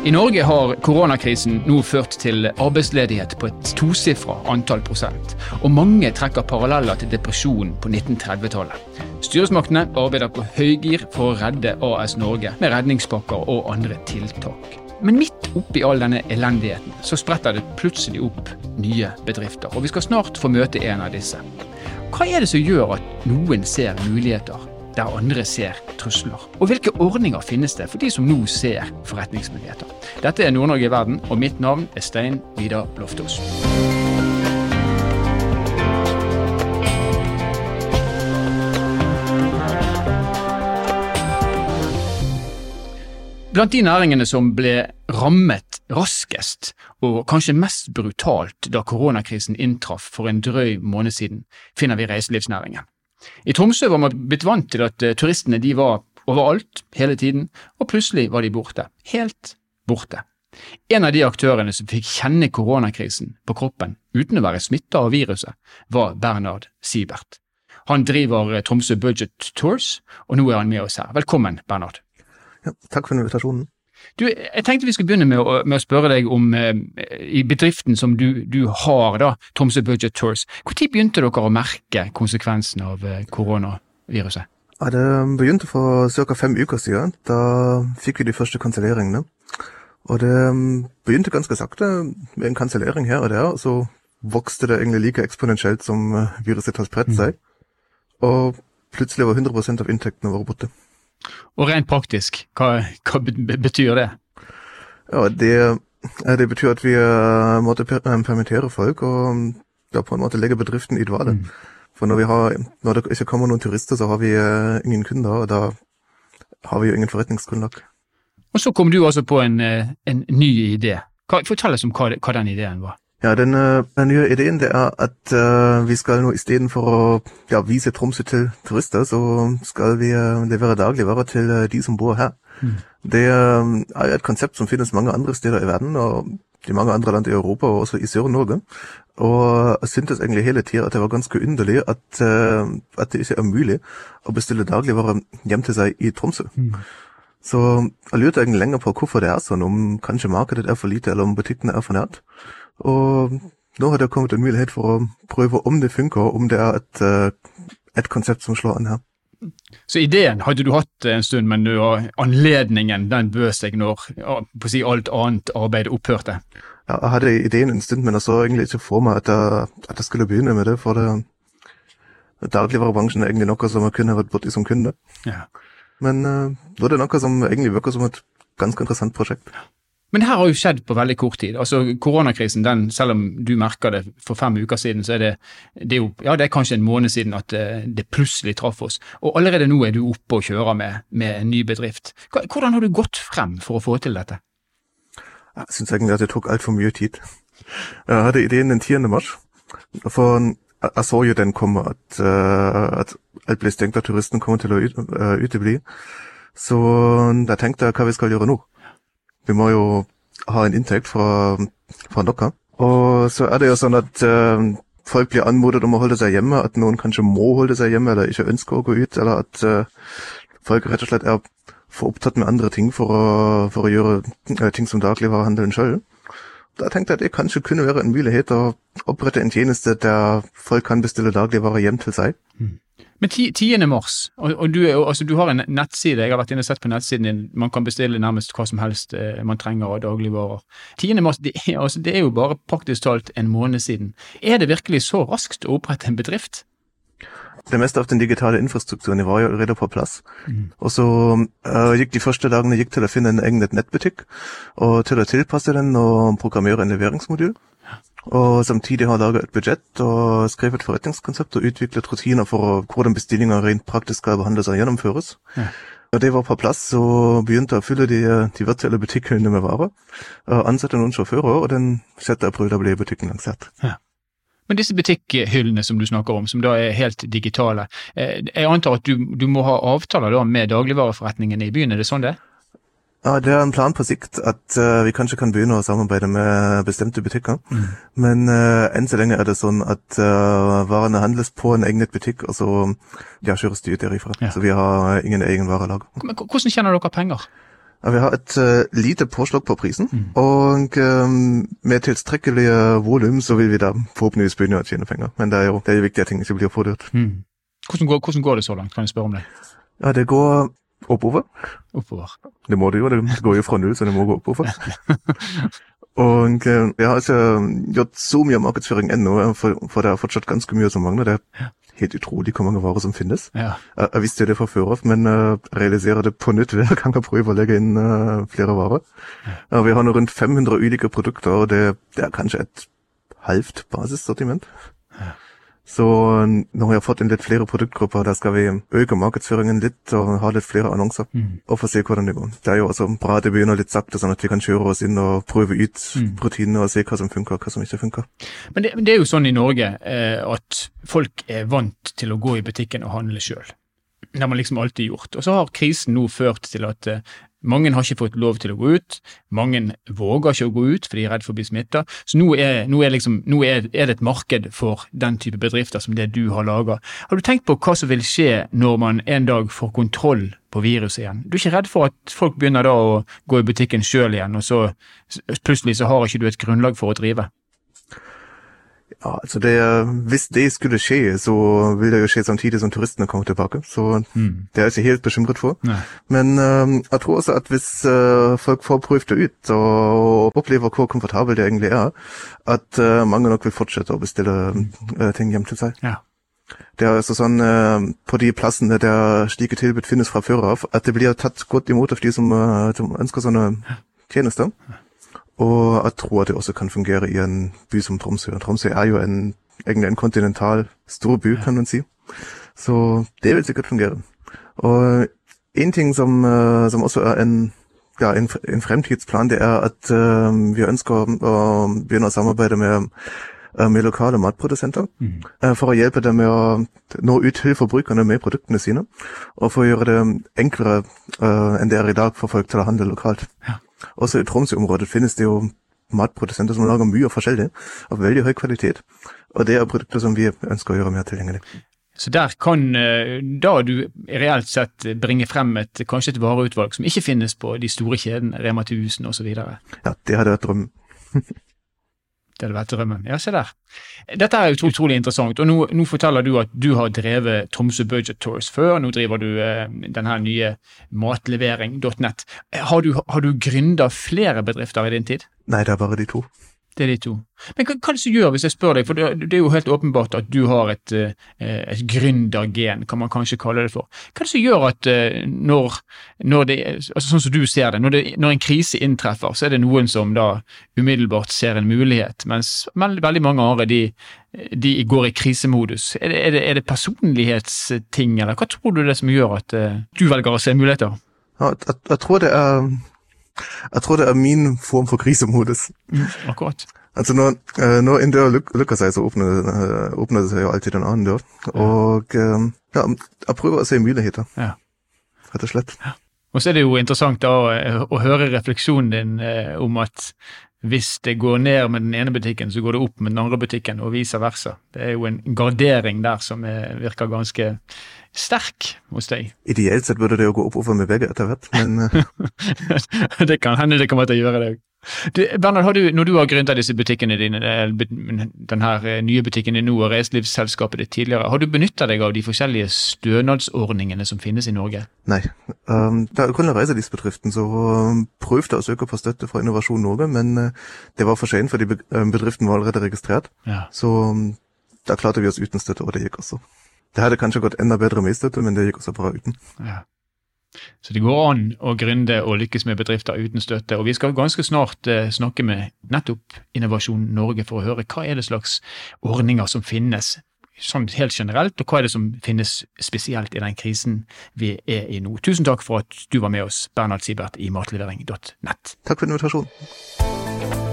I Norge har koronakrisen nå ført til arbeidsledighet på et tosifra antall prosent. Og mange trekker paralleller til depresjonen på 1930-tallet. Styresmaktene arbeider på høygir for å redde AS Norge med redningspakker og andre tiltak. Men midt oppi all denne elendigheten så spretter det plutselig opp nye bedrifter. Og vi skal snart få møte en av disse. Hva er det som gjør at noen ser muligheter der andre ser trusler? Og hvilke ordninger finnes det for de som nå ser forretningsmuligheter? Dette er Nord-Norge i verden, og mitt navn er Stein Vidar Loftaas. Blant de næringene som ble rammet raskest og kanskje mest brutalt da koronakrisen inntraff for en drøy måned siden, finner vi reiselivsnæringen. I Tromsø var man blitt vant til at uh, turistene de var overalt hele tiden, og plutselig var de borte. Helt borte. En av de aktørene som fikk kjenne koronakrisen på kroppen uten å være smitta av viruset, var Bernhard Siebert. Han driver uh, Tromsø Budget Tours, og nå er han med oss her. Velkommen, Bernhard. Ja, takk for invitasjonen. Du, jeg tenkte vi skulle begynne med å, med å spørre deg om eh, i bedriften som du, du, har, da, Tromsø Budget Tours. Når begynte dere å merke konsekvensene av eh, koronaviruset? Ja, det begynte for ca. fem uker siden. Da fikk vi de første kanselleringene. Og det mm, begynte ganske sakte med en kansellering her og der, og så vokste det egentlig like eksponentielt som eh, viruset har spredt seg. Mm. Og plutselig var 100 av inntektene våre borte. Og rent praktisk, hva, hva betyr det? Ja, det, det betyr at vi uh, måtte eh, permittere folk, og mm, da på en måte legge bedriften i dvale. Mm. For når, vi har, når det ikke kommer noen turister, så har vi ingen kunder, og da har vi jo ingen forretningsgrunnlag. Og så kom du altså på en, en ny idé. Fortell oss om hva, hva den ideen var. Ja, den, den, nye ideen det er at uh, vi skal nå istedenfor å ja, vise Tromsø til turister, så skal vi uh, levere dagligvarer til de som bor her. Mm. Det er et konsept som finnes mange andre steder i verden, og i mange andre land i Europa, og også i Sør-Norge. Og jeg syntes egentlig hele tida at det var ganske underlig at, at det ikke er mulig å bestille dagligvarer hjem til seg i Tromsø. Mm. Så jeg lurte egentlig lenger på hvorfor det er sånn, om kanskje markedet er for lite, eller om butikkene er for nært. Og nå har det kommet en mulighet for å prøve om det funker, om det er et, eh, et konsept som slår an her. Så ideen hadde du hatt en stund, men anledningen den bød seg når si, alt annet arbeid opphørte? Ja, jeg hadde ideen en stund, men jeg så egentlig ikke for meg at jeg, at jeg skulle begynne med det. For det, dagligvarebransjen er egentlig noe som jeg kunne vært borti som kunde. Ja. Men uh, nå er det noe som egentlig virker som et ganske interessant prosjekt. Ja. Men det her har jo skjedd på veldig kort tid. Altså Koronakrisen, den, selv om du merker det for fem uker siden, så er det, det er jo ja, det er kanskje en måned siden at det, eh, plutselig traff oss. Og allerede nå er du oppe og kjører med, med en ny bedrift. Hvordan har du gått frem for å få til dette? Jeg syns egentlig at det tok altfor mye tid. Jeg hadde ideen den 10. mars. For jeg så jo den komme, at, eh, at alt ble stengt, at turisten kommer til å eh, utebli. Så da tenkte jeg hva vi skal gjøre nå. Vi må jo ha en inntekt fra, fra noe. Og så er det jo sånn at uh, folk blir anmodet om å holde seg hjemme, at noen kanskje må holde seg hjemme eller ikke ønsker å gå ut, eller at uh, folk rett og slett er for opptatt med andre ting for å, for å gjøre uh, ting som dagligvarehandelen sjøl. Da tenkte jeg at det kanskje kunne være en mulighet å opprette en tjeneste der folk kan bestille dagligvarer hjem til seg. Mm. Men 10. mars, og, og du, altså, du, har en nettside, jeg har vært inne og sett på nettsiden din, man kan bestille nærmest hva som helst eh, man trenger av dagligvarer. 10. mars, det er, altså, det er jo bare praktisk talt en måned siden. Er det virkelig så raskt å opprette en bedrift? Det meste av den digitale infrastrukturen var jo allerede på plass. Mm. Og så uh, gikk de første dagene gikk til å finne en egen nettbutikk, og til å tilpasse den og programmere en leveringsmodul. Og samtidig har laget et budsjett og skrevet forretningskonsept og utviklet rutiner for hvordan bestillinger rent praktisk skal behandles og gjennomføres. Ja. Og det var på plass, så begynte jeg å fylle de, de virtuelle butikkhyllene med varer. Ansatte noen sjåfører, og den 6. april ble butikken lansert. Ja. Men disse butikkhyllene som du snakker om, som da er helt digitale, eh, jeg antar at du, du må ha avtaler da med dagligvareforretningene i byen, er det sånn det er? Ja, Det er en plan på sikt at uh, vi kanskje kan begynne å samarbeide med bestemte butikker. Mm. Men uh, enn så lenge er det sånn at uh, varene handles på en egnet butikk, og så ja, kjøres de ut derifra. Ja. Så vi har ingen egen varelager. Men Hvordan tjener dere penger? Vi har et uh, lite påslag på prisen, mm. og um, med tilstrekkelige volum så vil vi da forhåpentligvis begynne å tjene penger. Men det er jo, det er jo viktig at ting ikke blir for dyrt. Mm. Hvordan, går, hvordan går det så langt, kan jeg spørre om det? Ja, det går oppover. Oppover. Det må det jo, det går jo fra null, så det må gå oppover. og jeg har ikke gjort så mye markedsføring ennå, for, for, det er fortsatt ganske mye som mangler. Det er helt utrolig hvor mange varer som finnes. Ja. Jeg visste det fra før av, men uh, realiserer det på nytt hver gang jeg prøver å legge inn flere varer. Ja. vi har nå rundt 500 ulike produkter, og det, det er kanskje et halvt basissortiment. Så nå har jeg fått inn litt flere produktgrupper. Der skal vi øke markedsføringen litt og ha litt flere annonser. Mm. Og få se hvordan det går. Det er jo også bra at det begynner litt sakte, sånn at vi kan kjøre oss inn og prøve ut mm. rutinene og se hva som funker og hva som ikke funker. Men det, det er jo sånn i Norge eh, at folk er vant til å gå i butikken og handle sjøl. Det har man liksom alltid gjort. Og så har krisen nå ført til at eh, mange har ikke fått lov til å gå ut, mange våger ikke å gå ut fordi de er redd for å bli smitta. Så nå, er, nå, er, liksom, nå er, er, det et marked for den type bedrifter som det du har laga. Har du tenkt på hva som vil skje når man en dag får kontroll på viruset igjen? Du er ikke redd for at folk begynner da å gå i butikken sjøl igjen, og så plutselig så har ikke du et grunnlag for å drive? Ja, altså det, Hvis det skulle skje, så vil det jo skje samtidig som turistene kommer tilbake. Så mm. det er jeg ikke helt bekymret for. Nei. Men uh, jeg tror også at hvis uh, folk får prøvd det ut og opplever hvor komfortabelt det egentlig er, at uh, mange nok vil fortsette å bestille ting hjem til seg. Ja. Det er altså sånn på de plassene der slike tilbud finnes fra før av, at det blir tatt godt imot av de som, som ønsker sånne tjenester. Ja. Og jeg tror det også kan fungere i en by som Tromsø. Tromsø er jo en, egentlig en kontinental storby, kan man si. Så det vil sikkert fungere. Og en ting som, uh, som også er en, ja, en, en, fremtidsplan, det er at uh, vi ønsker å begynne å samarbeide med, uh, med lokale matprodusenter. Mm. for å hjelpe dem med å nå ut til forbrukerne med produktene sine. Og for å gjøre det enklere enn det er i dag for folk til å handle lokalt. Ja. Også i Tromsø-området finnes det jo matprodusenter som lager mye forskjellig, av veldig høy kvalitet. Og det er produkter som vi ønsker å gjøre mer tilgjengelig. Så der kan eh, da du reelt sett bringe frem et, kanskje et vareutvalg som ikke finnes på de store kjedene, Rema 1000 osv.? Ja, det hadde vært drømmen. Det vært drømmen. Ja, se der. Dette er utrolig interessant. og nå, nå, forteller du at du har drevet Tromsø Budget Tours før. Nå driver du eh, denne nye matlevering.net. Har du, har du gründa flere bedrifter i din tid? Nei, det er bare de to. Det er de to. Men hva, hva er det som gjør, hvis jeg spør deg, for det, er jo helt åpenbart at du har et, eh, et gründergen, kan man kanskje kalle det for. Hva er det som gjør at eh, når, når det, altså sånn som du ser det når, det, når en krise inntreffer, så er det noen som da umiddelbart ser en mulighet, mens veldig mange andre de, de går i krisemodus. Er det, er er det personlighetsting, eller hva tror du det er som gjør at du velger å se muligheter? Ja, jeg, jeg, tror det er jeg tror det er min form for krisemodus. Mm, akkurat. Altså når, når en dør luk lukker seg, så åpner, åpner, det seg jo alltid en annen dør. Ja. Og ja, jeg prøver å se muligheter, ja. rett og slett. Ja. Og så er det jo interessant da, å høre refleksjonen din om at hvis det går ned med den ene butikken, så går det opp med den andre butikken, og vice versa. Det er jo en gardering der som virker ganske sterk hos deg. Ideelt sett burde det jo gå oppover med begge etter hvert, men eh. Det kan hende det kommer til å gjøre det òg. Bernhard, du, når du har gründet disse butikkene dine, denne eh, nye butikken din nå og reiselivsselskapet ditt tidligere, har du benytta deg av de forskjellige stønadsordningene som finnes i Norge? Nei. Um, da kun reiselivsbedriften så prøvde prøvde å søke på støtte fra Innovasjon Norge, men uh, det var for sent fordi bedriften var allerede registrert. Ja. Så um, da klarte vi oss uten støtte, og det gikk også. Det hadde kanskje gått enda bedre med støtte, men det gikk også bra uten. Ja. Så det går an å gründe og lykkes med bedrifter uten støtte. Og vi skal ganske snart eh, snakke med nettopp Innovasjon Norge for å høre hva er det slags ordninger som finnes sånn helt generelt, og hva er det som finnes spesielt i den krisen vi er i nå. Tusen takk for at du var med oss, Bernhard Sibert i matlevering.nett. Takk for invitasjonen.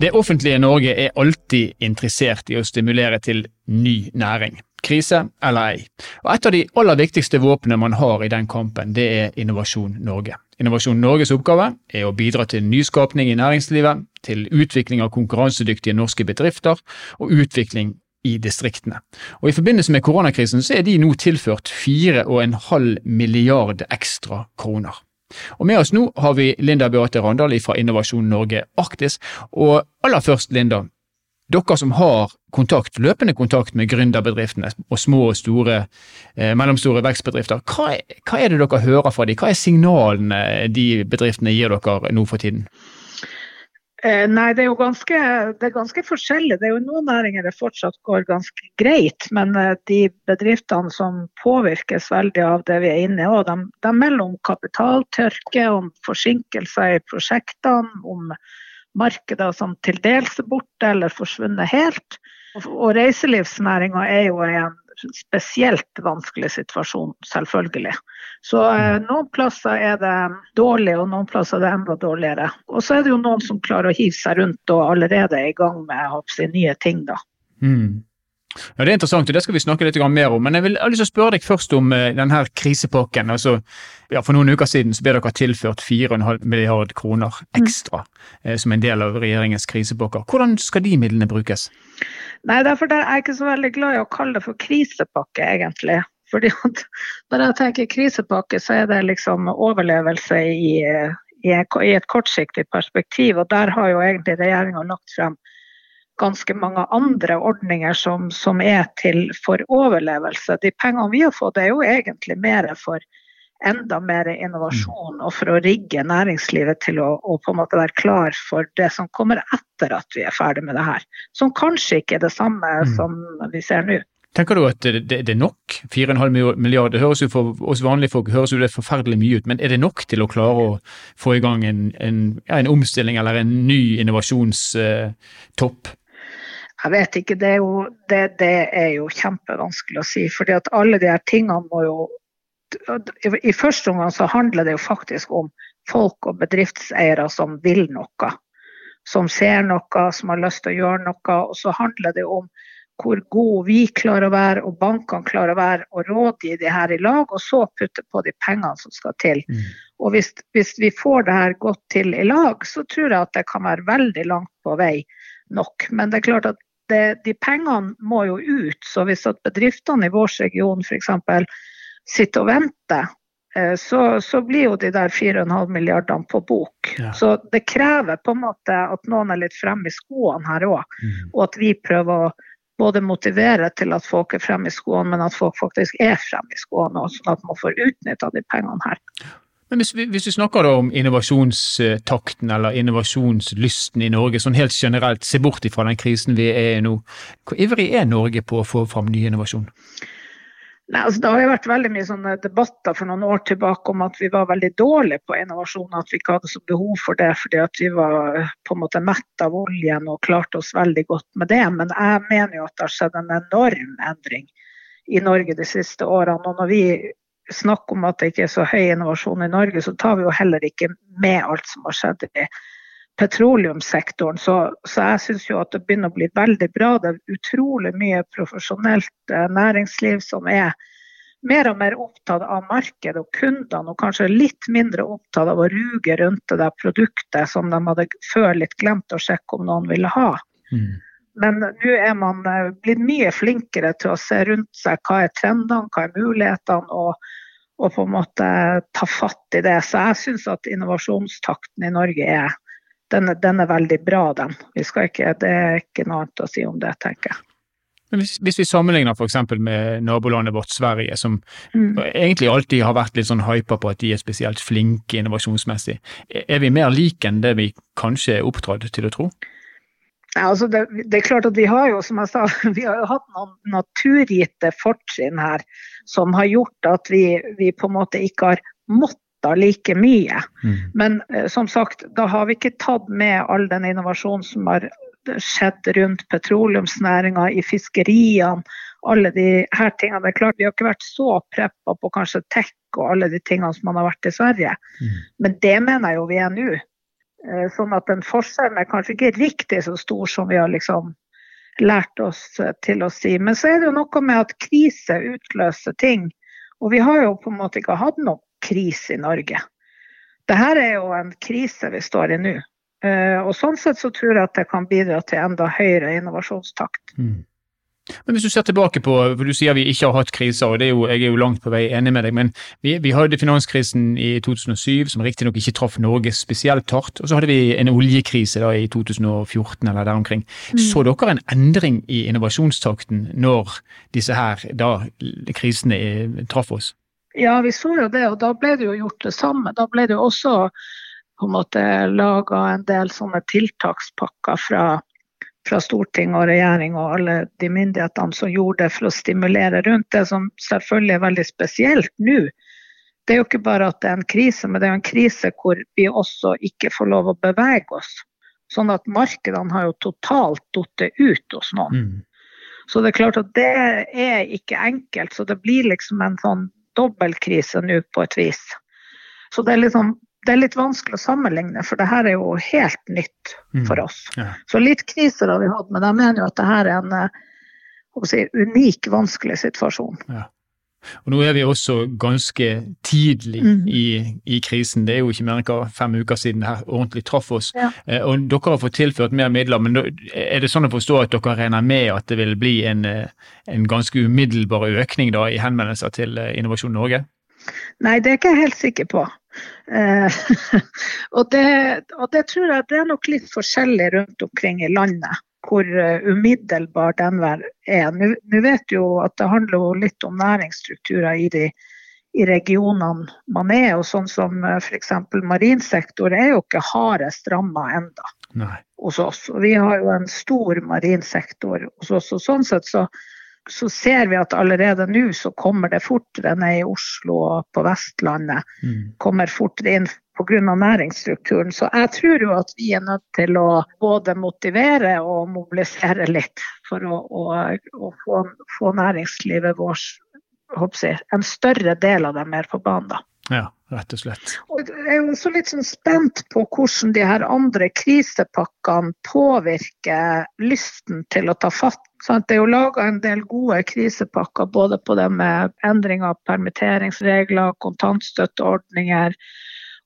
Det offentlige Norge er alltid interessert i å stimulere til ny næring. krise eller ei. Og Et av de aller viktigste våpnene man har i den kampen, det er Innovasjon Norge. Innovasjon Norges oppgave er å bidra til nyskapning i næringslivet, til utvikling av konkurransedyktige norske bedrifter og utvikling i distriktene. Og I forbindelse med koronakrisen så er de nå tilført 4,5 milliarder ekstra kroner. Og Med oss nå har vi Linda Beate Randal fra Innovasjon Norge Arktis. Og aller først, Linda, dere som har kontakt, løpende kontakt med gründerbedriftene og små og store, eh, mellomstore vekstbedrifter, hva hva er, det dere hører fra dem? Hva er signalene de bedriftene gir dere nå for tiden? Eh, nei, det er jo ganske, er ganske, forskjellig. Det er jo noen næringer det fortsatt går ganske greit. Men eh, de bedriftene som påvirkes veldig av det vi er inne i, de, de melder om kapitaltørke, om forsinkelser i prosjektene, om markeder som til dels er borte eller forsvunnet helt. Og reiselivsnæringa er jo en spesielt vanskelig situasjon, selvfølgelig. Så eh, noen plasser er det dårlig, og noen plasser er det enda dårligere. Og så er det jo noen som klarer å hive seg rundt og allerede er i gang med si, nye ting, da. Mm. Ja, Det er interessant, og det skal vi snakke litt mer om. Men jeg vil jeg lyst til å spørre deg først om uh, denne krisepakken. Altså, ja, for noen uker siden så ble dere tilført 4,5 milliard kroner ekstra mm. som en del av regjeringens krisepakker. Hvordan skal de midlene brukes? Nei, derfor er jeg ikke så veldig glad i å kalle det for krisepakke, egentlig. Fordi at Når jeg tenker krisepakke, så er det liksom overlevelse i, i et kortsiktig perspektiv. Og der har jo egentlig regjeringa lagt frem ganske mange andre ordninger som, som, er til for overlevelse. De pengene vi har fått, er jo egentlig mer for enda mer innovasjon og for å rigge næringslivet til å, på en måte være klar for det som kommer etter at vi er ferdig med det her. Som kanskje ikke er det samme mm. som vi ser nå. Tenker du at det, det, det er nok? 4,5 milliarder det høres jo for oss vanlige folk høres jo det forferdelig mye ut, men er det nok til å klare å få i gang en, en, en omstilling eller en ny innovasjonstopp? Jeg vet ikke, det er, jo, det, det er jo kjempevanskelig å si. fordi at alle de her tingene må jo I første omgang så handler det jo faktisk om folk og bedriftseiere som vil noe. Som ser noe, som har lyst til å gjøre noe. Og så handler det om hvor gode vi klarer å være, og bankene klarer å være, og rådgi de her i lag, og så putte på de pengene som skal til. Mm. Og hvis, hvis, vi får det her godt til i lag, så tror jeg at det kan være veldig langt på vei nok. Men det er klart at det, de pengene må jo ut. Så hvis at bedriftene i vår region f.eks. sitter og venter, eh, så, så, blir jo de der 4,5 milliardene på bok. Ja. Så det krever på en måte at noen er litt fremme i skoene her òg. Mm. Og at vi prøver å både motivere til at folk er fremme i skoene, men at folk faktisk er fremme i skoene, sånn at man får utnytta de pengene her. Men hvis vi, hvis vi snakker om innovasjonstakten eller innovasjonslysten i Norge, sånn helt generelt, se bort ifra den krisen vi er i nå, hvor ivrig er Norge på å få fram ny innovasjon? Nei, altså, det har jo vært veldig mye debatter for noen år tilbake om at vi var veldig dårlige på innovasjon, at vi ikke hadde så behov for det fordi at vi var på en måte mett av oljen og klarte oss veldig godt med det. Men jeg mener jo at det har skjedd en enorm endring i Norge de siste årene. Og når vi snakk om at det ikke er så høy innovasjon i Norge, så tar vi jo heller ikke med alt som har skjedd i petroleumssektoren. Så, så jeg syns jo at det begynner å bli veldig bra. Det er utrolig mye profesjonelt eh, næringsliv som er mer og mer opptatt av markedet og kundene, og kanskje litt mindre opptatt av å ruge rundt det der produktet som de hadde før litt glemt å sjekke om noen ville ha. Mm. Men nå er man eh, blitt mye flinkere til å se rundt seg hva er trendene, hva er mulighetene, og og på en måte ta fatt i det. Så jeg syns at innovasjonstakten i Norge er, den, den er veldig bra, den. Ikke, det er ikke noe annet å si om det, tenker jeg. Men hvis, hvis vi sammenligner f.eks. med nabolandet vårt Sverige, som mm. egentlig alltid har vært litt sånn hypa på at de er spesielt flinke innovasjonsmessig, er vi mer like enn det vi kanskje er oppdratt til å tro? Ja, altså det, det, er klart at Vi har jo som jeg sa, vi har jo hatt noen naturgitte fortrinn her som har gjort at vi, vi, på en måte ikke har måttet like mye. Mm. Men eh, som sagt, da har vi ikke tatt med all den innovasjonen som har skjedd rundt petroleumsnæringa, i fiskeriene, alle de her tingene. Det er klart Vi har ikke vært så preppa på kanskje tech og alle de tingene som man har vært i Sverige. Mm. Men det mener jeg jo vi er nå. Eh, sånn at den forskjellen er kanskje ikke riktig så stor som vi har liksom lært oss til å si. Men så er det jo noe med at krise utløser ting. Og vi har jo på en måte ikke hatt noen krise i Norge. Dette er jo en krise vi står i nå. Eh, og sånn sett så tror jeg at det kan bidra til enda høyere innovasjonstakt. Mm. Men hvis du ser tilbake på, for du sier vi ikke har hatt kriser, og er jo, jeg er jo langt på vei enig med deg, men vi, vi hadde finanskrisen i 2007, som riktignok ikke traff Norge spesielt hardt, og så hadde vi en oljekrise da i 2014 eller der omkring. Mm. Så dere en endring i innovasjonstakten når disse her da krisene traff oss? Ja, vi så jo det, og da ble det jo gjort det samme. Da ble det jo også på en måte laga en del sånne tiltakspakker fra fra storting og regjering og alle de myndighetene som gjorde det for å stimulere rundt det, som selvfølgelig er veldig spesielt nå. Det er jo ikke bare at det er en krise, men det er en krise hvor vi også ikke får lov å bevege oss. Sånn at markedene har jo totalt falt ut hos noen. Mm. Så det er klart at det er ikke enkelt. Så det blir liksom en sånn dobbeltkrise nå på et vis. Så det er liksom det er litt vanskelig å sammenligne, for det her er jo helt nytt mm. for oss. Mm. Ja. Så litt kriser har vi hatt, men jeg mener jo at det her er en eh, si, unik, vanskelig situasjon. Ja. Og Nå er vi også ganske tidlig mm. i, i, krisen. Det er jo ikke mer enn fem uker siden det her ordentlig traff oss. Ja. Eh, og Dere har fått tilført mer midler, men er det sånn å forstå at dere regner med at det vil bli en, eh, en ganske umiddelbar økning da, i henvendelser til Innovasjon Norge? Nei, det er jeg ikke helt sikker på. Eh, og, det, og, det, tror jeg det er nok litt forskjellig rundt omkring i landet hvor uh, umiddelbar den er. Nå vet jo at det handler litt om næringsstrukturer i, de, i regionene man er. og Sånn som uh, f.eks. marinsektor er jo ikke hardest ramma enda hos oss. Vi har jo en stor marinsektor hos oss. og Sånn sett så så ser vi at allerede nå så kommer det fortere ned i Oslo og på Vestlandet. Mm. Kommer fortere inn pga. næringsstrukturen. Så jeg tror jo at vi er nødt til å både motivere og mobilisere litt for å, å, å få, få, næringslivet vårt en større del av dem mer på banen. da. Ja, rett og slett. Og jeg er også litt sånn spent på hvordan de her andre krisepakkene påvirker lysten til å ta fatt. Sånn det er jo laga en del gode krisepakker både på det med endring av permitteringsregler, kontantstøtteordninger.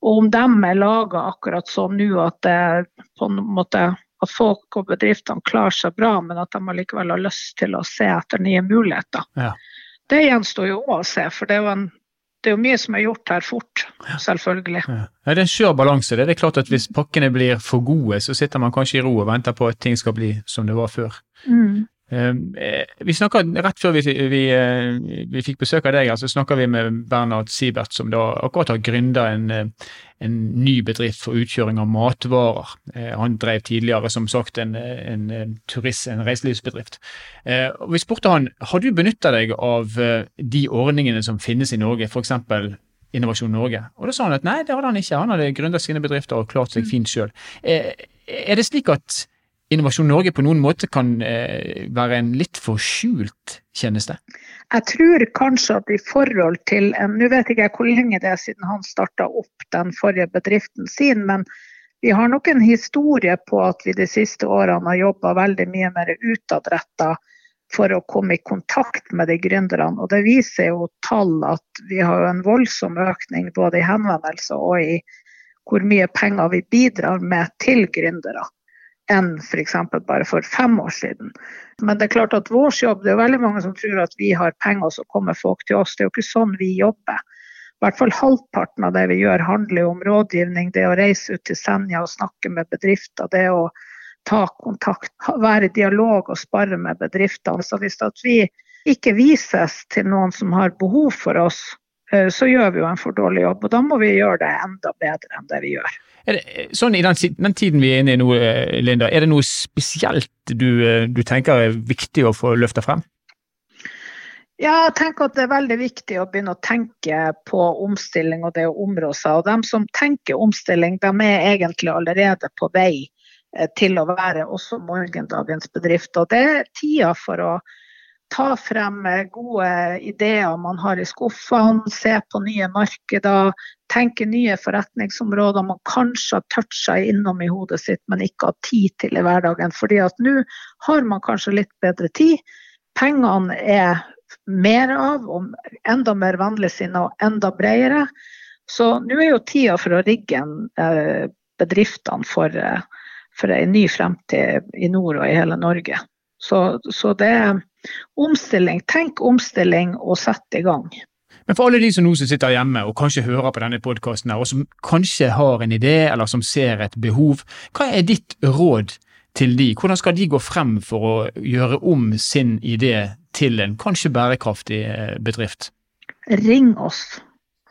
Og om de er laga akkurat sånn nå at det på en måte at folk og bedriftene klarer seg bra, men at de allikevel har lyst til å se etter nye muligheter. Ja. Det gjenstår jo òg å se, for det er jo en det er jo mye som er gjort her fort, selvfølgelig. Ja. Ja, det er en skjør balanse. Det er klart at Hvis pakkene blir for gode, så sitter man kanskje i ro og venter på at ting skal bli som det var før. Mm. Ehm, eh, vi snakket, Rett før vi, vi, eh, vi, fikk besøk av deg, så snakka vi med Bernhard Sibert, som da akkurat har gründa en, eh, en, ny bedrift for utkjøring av matvarer. Han drev tidligere som sagt en, en, en turist, en reiselivsbedrift. Og Vi spurte han har du benytta deg av de ordningene som finnes i Norge, f.eks. Innovasjon Norge. Og Da sa han at nei, det hadde han ikke. Han hadde gründa sine bedrifter og klart seg mm. fint sjøl. Er det slik at Innovasjon Norge på noen måte kan eh, være en litt for skjult tjeneste? Jeg tror kanskje at i forhold til Nå vet ikke jeg hvor lenge det er siden han starta opp den forrige bedriften sin, men vi har nok en historie på at vi de siste årene har jobba veldig mye mer utadretta for å komme i kontakt med de gründerne. Og det viser jo tall at vi har en voldsom økning både i henvendelser og i hvor mye penger vi bidrar med til gründere enn f.eks. bare for fem år siden. Men det er klart at vår jobb, det er veldig mange som tror at vi har penger, så kommer folk til oss. Det er jo ikke sånn vi jobber. I hvert fall halvparten av det vi gjør handler om rådgivning. Det å reise ut til Senja og snakke med bedrifter. Det å ta kontakt, være i dialog og spare med bedriftene. Så hvis vi ikke vises til noen som har behov for oss, så gjør vi jo en for dårlig jobb. Og da må vi gjøre det enda bedre enn det vi gjør. Det, sånn I den, den, tiden vi er inne i nå, eh, Linda, er det noe spesielt du, eh, du tenker er viktig å få løfta frem? Ja, jeg tenker at det er veldig viktig å begynne å tenke på omstilling og det å områ seg. Og de som tenker omstilling, de er egentlig allerede på vei eh, til å være også morgendagens bedrift. Og det er tida for å ta frem gode ideer man har i skuffene, se på nye markeder, tenke nye forretningsområder man kanskje har toucha innom i hodet sitt, men ikke har tid til i hverdagen. Fordi at nå har man kanskje litt bedre tid. Pengene er mer av, og enda mer vennligsinna og enda bredere. Så nå er jo tida for å rigge eh, bedriftene for, eh, for en ny fremtid i nord og i hele Norge. Så, så det er omstilling. Tenk omstilling og sett i gang. Men for alle de som nå sitter hjemme og kanskje hører på denne podkasten, og som kanskje har en idé eller som ser et behov, hva er ditt råd til de? Hvordan skal de gå frem for å gjøre om sin idé til en kanskje bærekraftig eh, bedrift? Ring oss.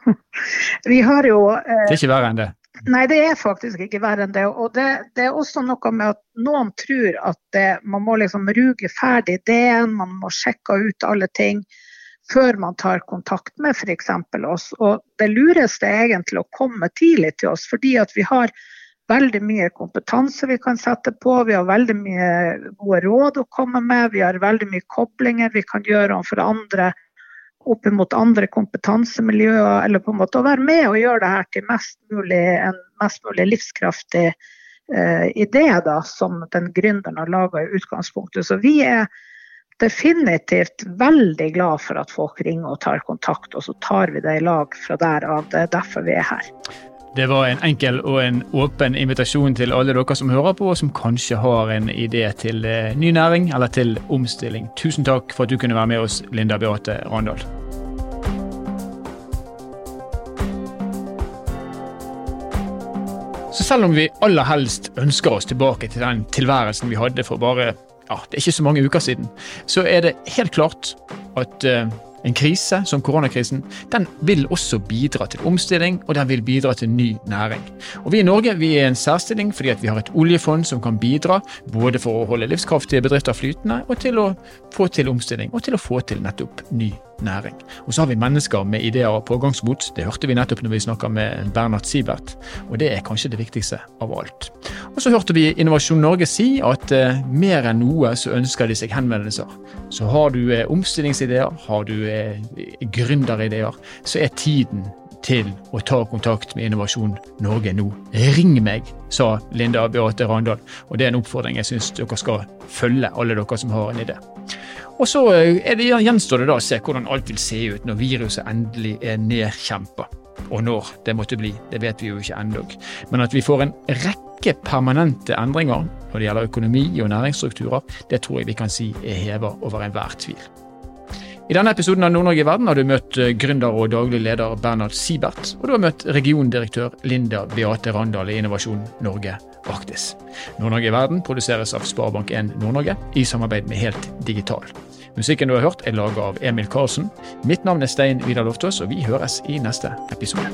Vi har jo eh, Det er ikke verre enn det? Nei, det er faktisk ikke verre enn det. Og det, det, er også noe med at noen tror at det, man må liksom ruge ferdig ideen, man må sjekke ut alle ting før man tar kontakt med f.eks. oss. Og det lureste er egentlig å komme tidlig til oss, fordi at vi har veldig mye kompetanse vi kan sette på. Vi har veldig mye gode råd å komme med. Vi har veldig mye koblinger vi kan gjøre overfor andre opp mot andre kompetansemiljøer, eller på en måte å være med og gjøre det her til mest mulig, en mest mulig livskraftig eh, idé da, som den gründeren har laga i utgangspunktet. Så vi er definitivt veldig glad for at folk ringer og tar kontakt, og så tar vi det i lag fra der av. Det er derfor vi er her. Det var en enkel og en åpen invitasjon til alle dere som hører på, og som kanskje har en idé til eh, ny næring eller til omstilling. Tusen takk for at du kunne være med oss, Linda Beate Randal. Så selv om vi aller helst ønsker oss tilbake til den tilværelsen vi hadde for bare ja, det er ikke så mange uker siden, så er det helt klart at uh, en krise som koronakrisen den vil også bidra til omstilling, og den vil bidra til ny næring. Og Vi i Norge vi er i en særstilling fordi at vi har et oljefond som kan bidra både for å holde livskraftige bedrifter flytende, og til å få til omstilling, og til å få til nettopp ny næring. Og så har vi mennesker med ideer og pågangsmot. Det hørte vi nettopp når vi snakka med Bernhard Siebert, og det er kanskje det viktigste av alt. Og så hørte vi Innovasjon Norge si at eh, mer enn noe så ønsker de seg henvendelser. Så har du eh, omstillingsideer, har du eh, gründerideer, så er tiden til å ta kontakt med Innovasjon Norge nå. Ring meg, sa Linda Beate Randal, og det er en oppfordring jeg syns dere skal følge, alle dere som har en idé. Og så eh, det, gjenstår det da å se hvordan alt vil se ut når viruset endelig er nedkjempa. Og når det måtte bli, det vet vi jo ikke ennå. Men at vi får en rekke permanente endringer når det gjelder økonomi og næringsstrukturer, det tror jeg vi kan si er heva over enhver tvil. I denne episoden av Nord-Norge i verden har du møtt eh, gründer og daglig leder Bernhard Siebert, og du har møtt regiondirektør Linda Beate Randal i Innovasjon Norge Arktis. Nord-Norge i verden produseres av Sparebank1 Nord-Norge i samarbeid med Helt Digital. Musikken du har hørt er laga av Emil Karlsen. Mitt navn er Stein Vidar Loftaas, og vi høres i neste episode.